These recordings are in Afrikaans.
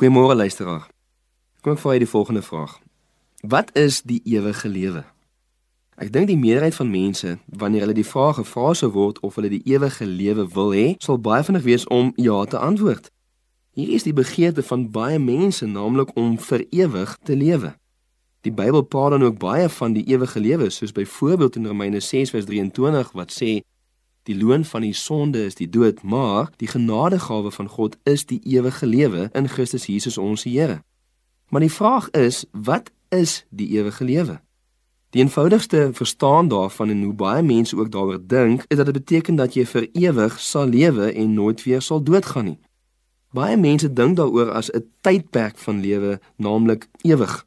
Goeiemôre luisteraar. Kom ek vra jy die volgende vraag. Wat is die ewige lewe? Ek dink die meerderheid van mense, wanneer hulle die vraag gevra sou word of hulle die ewige lewe wil hê, sal baie vinnig wees om ja te antwoord. Hier is die begeerte van baie mense, naamlik om vir ewig te lewe. Die Bybel praat dan ook baie van die ewige lewe, soos byvoorbeeld in Romeine 6:23 wat sê Die loon van die sonde is die dood, maar die genadegawe van God is die ewige lewe in Christus Jesus ons Here. Maar die vraag is, wat is die ewige lewe? Die eenvoudigste verstaan daarvan en hoe baie mense ook daaroor dink, is dat dit beteken dat jy vir ewig sal lewe en nooit weer sal doodgaan nie. Baie mense dink daaroor as 'n tydperk van lewe, naamlik ewig.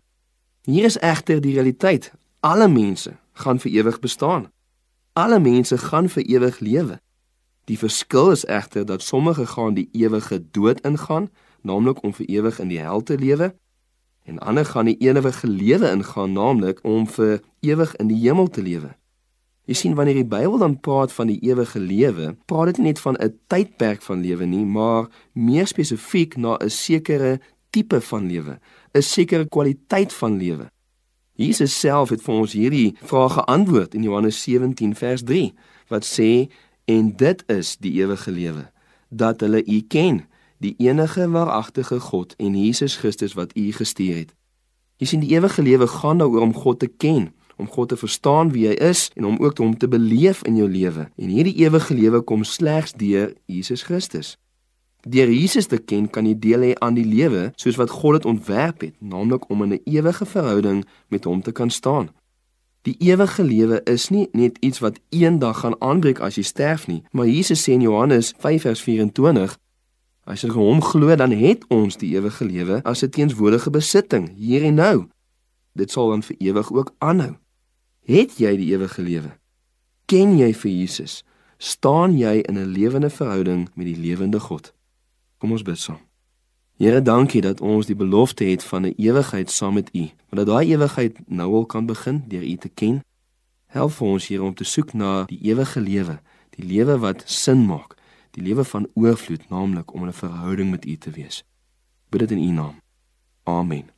Hier is egter die realiteit. Alle mense gaan vir ewig bestaan. Alle mense gaan vir ewig lewe. Die verskil is egter dat sommige gaan die ewige dood ingaan, naamlik om vir ewig in die hel te lewe, en ander gaan die ewige lewe ingaan, naamlik om vir ewig in die hemel te lewe. Jy sien wanneer die Bybel dan praat van die ewige lewe, praat dit nie net van 'n tydperk van lewe nie, maar meer spesifiek na 'n sekere tipe van lewe, 'n sekere kwaliteit van lewe. Jesus self het vir ons hierdie vraag geantwoord in Johannes 17 vers 3 wat sê en dit is die ewige lewe dat hulle U ken die enige waaragtige God en Jesus Christus wat U gestuur het. Jy sien die ewige lewe gaan daaroor om God te ken, om God te verstaan wie hy is en om ook hom te beleef in jou lewe. En hierdie ewige lewe kom slegs deur Jesus Christus. Deur Jesus te ken, kan jy deel hê aan die lewe soos wat God dit ontwerp het, naamlik om in 'n ewige verhouding met hom te kan staan. Die ewige lewe is nie net iets wat eendag gaan aanbreek as jy sterf nie, maar Jesus sê in Johannes 5:24 As jy hom glo, dan het ons die ewige lewe as 'n teenswoordige besitting hier en nou. Dit sal dan vir ewig ook aanhou. Het jy die ewige lewe? Ken jy vir Jesus? Staan jy in 'n lewende verhouding met die lewende God? Kom ons bid saam. Here, dankie dat ons die belofte het van 'n ewigheid saam met U. Want dat daai ewigheid nou al kan begin deur U te ken. Help vir ons hier om te soek na die ewige lewe, die lewe wat sin maak, die lewe van oorvloed, naamlik om 'n verhouding met U te wees. Bid dit in U naam. Amen.